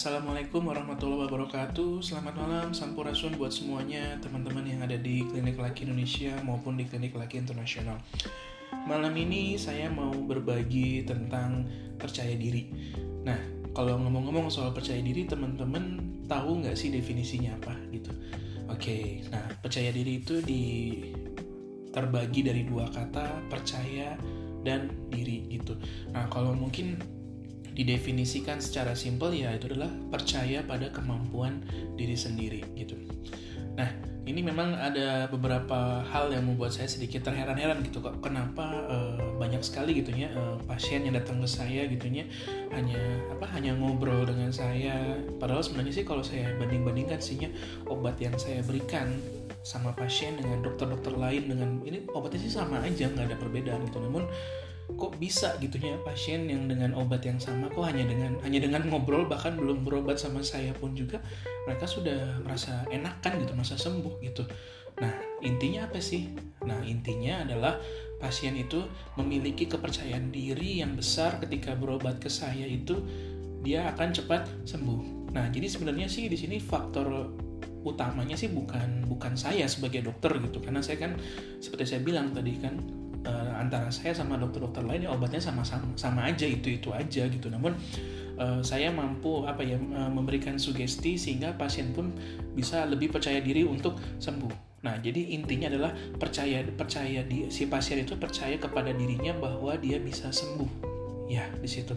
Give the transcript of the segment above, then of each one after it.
Assalamualaikum warahmatullahi wabarakatuh. Selamat malam, sampurasun buat semuanya Teman-teman yang ada di Klinik Laki Indonesia maupun di Klinik Laki Internasional. Malam ini saya mau berbagi tentang percaya diri. Nah, kalau ngomong-ngomong soal percaya diri Teman-teman tahu nggak sih definisinya apa gitu? Oke, nah percaya diri itu di terbagi dari dua kata percaya dan diri gitu. Nah kalau mungkin didefinisikan secara simpel ya itu adalah percaya pada kemampuan diri sendiri gitu. Nah, ini memang ada beberapa hal yang membuat saya sedikit terheran-heran gitu kok kenapa uh, banyak sekali gitu ya uh, pasien yang datang ke saya gitu ya hanya apa hanya ngobrol dengan saya padahal sebenarnya sih kalau saya banding-bandingkan sihnya obat yang saya berikan sama pasien dengan dokter-dokter lain dengan ini obatnya sih sama aja nggak ada perbedaan gitu namun kok bisa gitu ya pasien yang dengan obat yang sama kok hanya dengan hanya dengan ngobrol bahkan belum berobat sama saya pun juga mereka sudah merasa enakan gitu merasa sembuh gitu. Nah intinya apa sih? Nah intinya adalah pasien itu memiliki kepercayaan diri yang besar ketika berobat ke saya itu dia akan cepat sembuh. Nah jadi sebenarnya sih di sini faktor utamanya sih bukan bukan saya sebagai dokter gitu. Karena saya kan seperti saya bilang tadi kan antara saya sama dokter-dokter lain ya obatnya sama-sama sama aja itu itu aja gitu namun uh, saya mampu apa ya memberikan sugesti sehingga pasien pun bisa lebih percaya diri untuk sembuh Nah, jadi intinya adalah percaya percaya di si pasien itu percaya kepada dirinya bahwa dia bisa sembuh. Ya, di situ.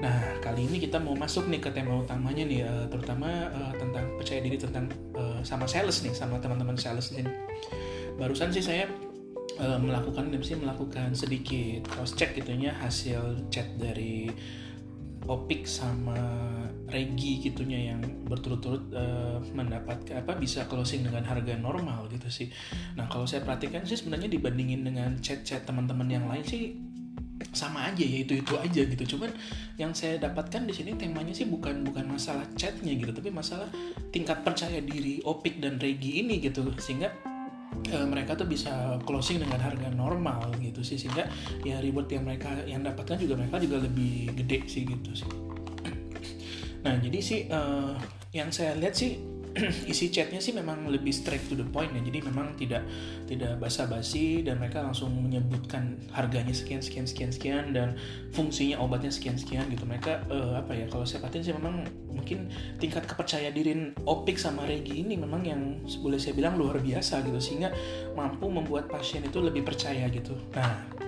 Nah, kali ini kita mau masuk nih ke tema utamanya nih, terutama uh, tentang percaya diri tentang sama sales nih, sama teman-teman sales ini. Barusan sih saya uh, melakukan sih melakukan sedikit cross check gitunya hasil chat dari Opik sama Regi gitunya yang berturut-turut uh, mendapat apa bisa closing dengan harga normal gitu sih. Nah kalau saya perhatikan sih sebenarnya dibandingin dengan chat-chat teman-teman yang lain sih sama aja ya itu itu aja gitu cuman yang saya dapatkan di sini temanya sih bukan bukan masalah chatnya gitu tapi masalah tingkat percaya diri Opik dan Regi ini gitu sehingga uh, mereka tuh bisa closing dengan harga normal gitu sih sehingga ya reward yang mereka yang dapatkan juga mereka juga lebih gede sih gitu sih. Nah jadi sih uh, yang saya lihat sih isi chatnya sih memang lebih straight to the point ya. Jadi memang tidak tidak basa-basi dan mereka langsung menyebutkan harganya sekian sekian sekian sekian dan fungsinya obatnya sekian sekian gitu. Mereka uh, apa ya kalau saya perhatiin sih memang mungkin tingkat kepercayaan diri Opik sama Regi ini memang yang boleh saya bilang luar biasa gitu. Sehingga mampu membuat pasien itu lebih percaya gitu. Nah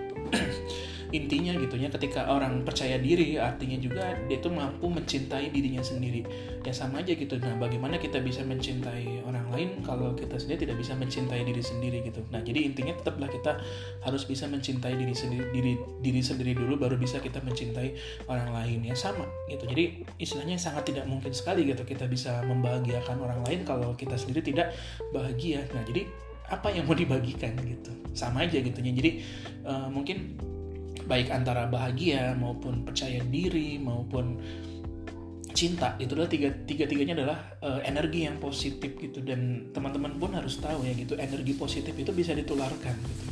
intinya gitu ya ketika orang percaya diri artinya juga dia itu mampu mencintai dirinya sendiri. Ya sama aja gitu. Nah bagaimana kita bisa mencintai orang lain kalau kita sendiri tidak bisa mencintai diri sendiri gitu? Nah jadi intinya tetaplah kita harus bisa mencintai diri sendiri diri diri sendiri dulu baru bisa kita mencintai orang lain. Ya sama gitu. Jadi istilahnya sangat tidak mungkin sekali gitu kita bisa membahagiakan orang lain kalau kita sendiri tidak bahagia. Nah jadi apa yang mau dibagikan gitu? Sama aja gitu ya jadi uh, mungkin baik antara bahagia maupun percaya diri maupun cinta itu adalah tiga tiga tiganya adalah uh, energi yang positif gitu. Dan teman-teman pun harus tahu ya gitu energi positif itu bisa ditularkan gitu.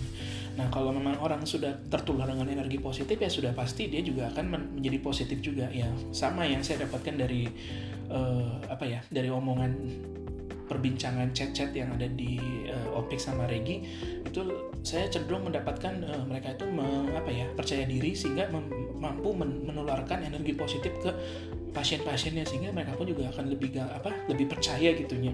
Nah kalau memang orang sudah tertular dengan energi positif ya sudah pasti dia juga akan menjadi positif juga. Ya sama yang saya dapatkan dari uh, apa ya dari omongan perbincangan chat-chat yang ada di Opik sama Regi itu saya cenderung mendapatkan uh, mereka itu me, apa ya percaya diri sehingga mampu men menularkan energi positif ke pasien-pasiennya sehingga mereka pun juga akan lebih apa lebih percaya gitunya.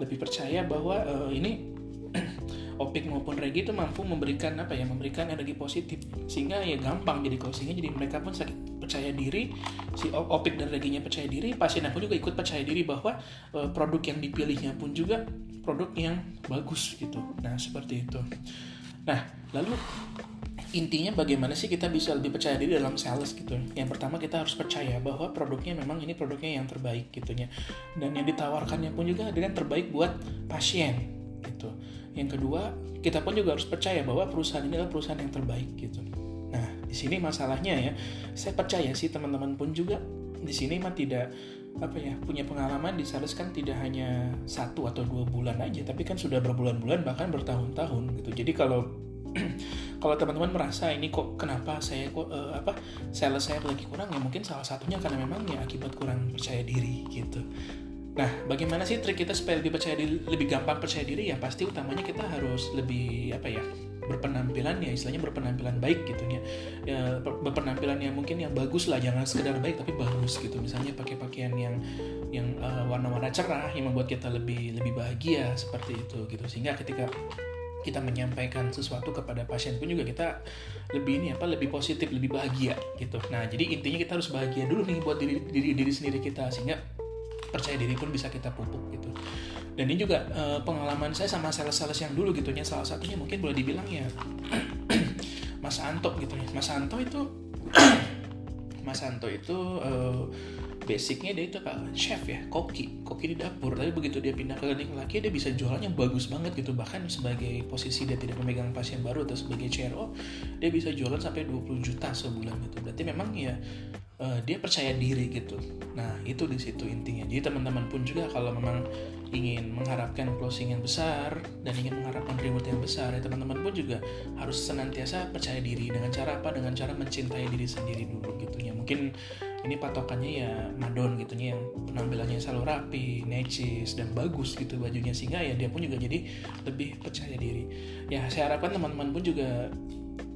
Lebih percaya bahwa uh, ini Opik maupun Regi itu mampu memberikan apa ya memberikan energi positif sehingga ya gampang jadi closingnya jadi mereka pun sakit percaya diri si Opik dan Reginya percaya diri pasiennya pun juga ikut percaya diri bahwa uh, produk yang dipilihnya pun juga produk yang bagus gitu. Nah seperti itu. Nah lalu intinya bagaimana sih kita bisa lebih percaya diri dalam sales gitu? Yang pertama kita harus percaya bahwa produknya memang ini produknya yang terbaik gitunya. Dan yang ditawarkannya pun juga dengan terbaik buat pasien gitu. Yang kedua, kita pun juga harus percaya bahwa perusahaan ini adalah perusahaan yang terbaik gitu. Nah, di sini masalahnya ya, saya percaya sih teman-teman pun juga di sini mah tidak apa ya punya pengalaman di sales kan tidak hanya satu atau dua bulan aja tapi kan sudah berbulan-bulan bahkan bertahun-tahun gitu jadi kalau kalau teman-teman merasa ini kok kenapa saya kok uh, apa sales saya lagi kurang ya mungkin salah satunya karena memang ya akibat kurang percaya diri gitu Nah, bagaimana sih trik kita supaya lebih percaya diri, lebih gampang percaya diri? Ya pasti utamanya kita harus lebih apa ya berpenampilan ya istilahnya berpenampilan baik gitu ya. ya berpenampilan yang mungkin yang bagus lah jangan sekedar baik tapi bagus gitu. Misalnya pakai pakaian yang yang uh, warna-warna cerah yang membuat kita lebih lebih bahagia seperti itu gitu. Sehingga ketika kita menyampaikan sesuatu kepada pasien pun juga kita lebih ini apa lebih positif lebih bahagia gitu. Nah jadi intinya kita harus bahagia dulu nih buat diri diri, diri sendiri kita sehingga percaya diri pun bisa kita pupuk gitu dan ini juga uh, pengalaman saya sama sales-sales yang dulu gitu ya salah satunya mungkin boleh dibilang ya Mas Anto gitu ya. Mas Anto itu Mas Anto itu uh, basicnya dia itu kak chef ya koki. Koki di dapur. Tapi begitu dia pindah ke klinik laki dia bisa jualnya bagus banget gitu. Bahkan sebagai posisi dia tidak memegang pasien baru atau sebagai CRO dia bisa jualan sampai 20 juta sebulan gitu. Berarti memang ya uh, dia percaya diri gitu. Nah itu di situ intinya. Jadi teman-teman pun juga kalau memang ingin mengharapkan closing yang besar dan ingin mengharapkan reward yang besar, ya teman-teman pun juga harus senantiasa percaya diri dengan cara apa? Dengan cara mencintai diri sendiri dulu gitu ya. Mungkin ini patokannya ya madon gitu ya yang penampilannya selalu rapi, necis dan bagus gitu bajunya sehingga ya dia pun juga jadi lebih percaya diri. Ya saya harapkan teman-teman pun juga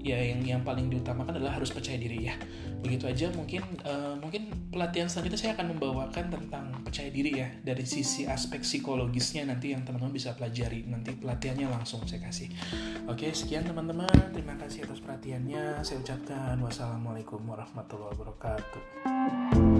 ya yang yang paling diutamakan adalah harus percaya diri ya. Begitu aja mungkin uh, mungkin pelatihan selanjutnya saya akan membawakan tentang percaya diri ya dari sisi aspek psikologisnya nanti yang teman-teman bisa pelajari. Nanti pelatihannya langsung saya kasih. Oke sekian teman-teman. Terima kasih atas perhatiannya. Saya ucapkan wassalamualaikum warahmatullahi wabarakatuh